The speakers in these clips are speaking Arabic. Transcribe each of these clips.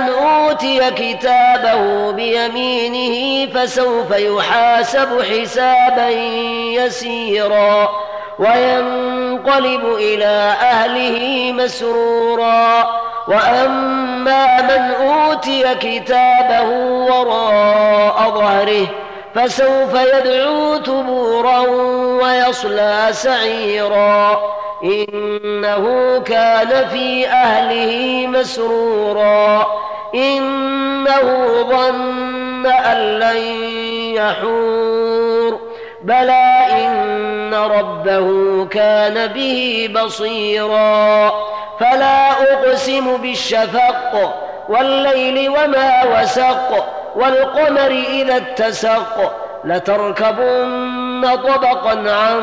من أوتي كتابه بيمينه فسوف يحاسب حسابا يسيرا وينقلب إلى أهله مسرورا وأما من أوتي كتابه وراء ظهره فسوف يدعو ثبورا ويصلى سعيرا إنه كان في أهله مسرورا إنه ظن أن لن يحور. بلى إن ربه كان به بصيرا. فلا أقسم بالشفق والليل وما وسق والقمر إذا اتسق. لتركبن طبقا عن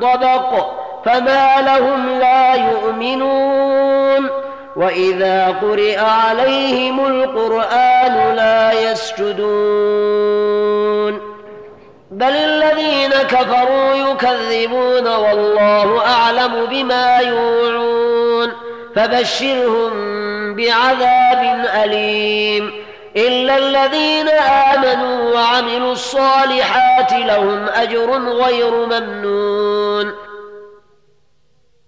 طبق فما لهم لا يؤمنون. واذا قرئ عليهم القران لا يسجدون بل الذين كفروا يكذبون والله اعلم بما يوعون فبشرهم بعذاب اليم الا الذين امنوا وعملوا الصالحات لهم اجر غير ممنون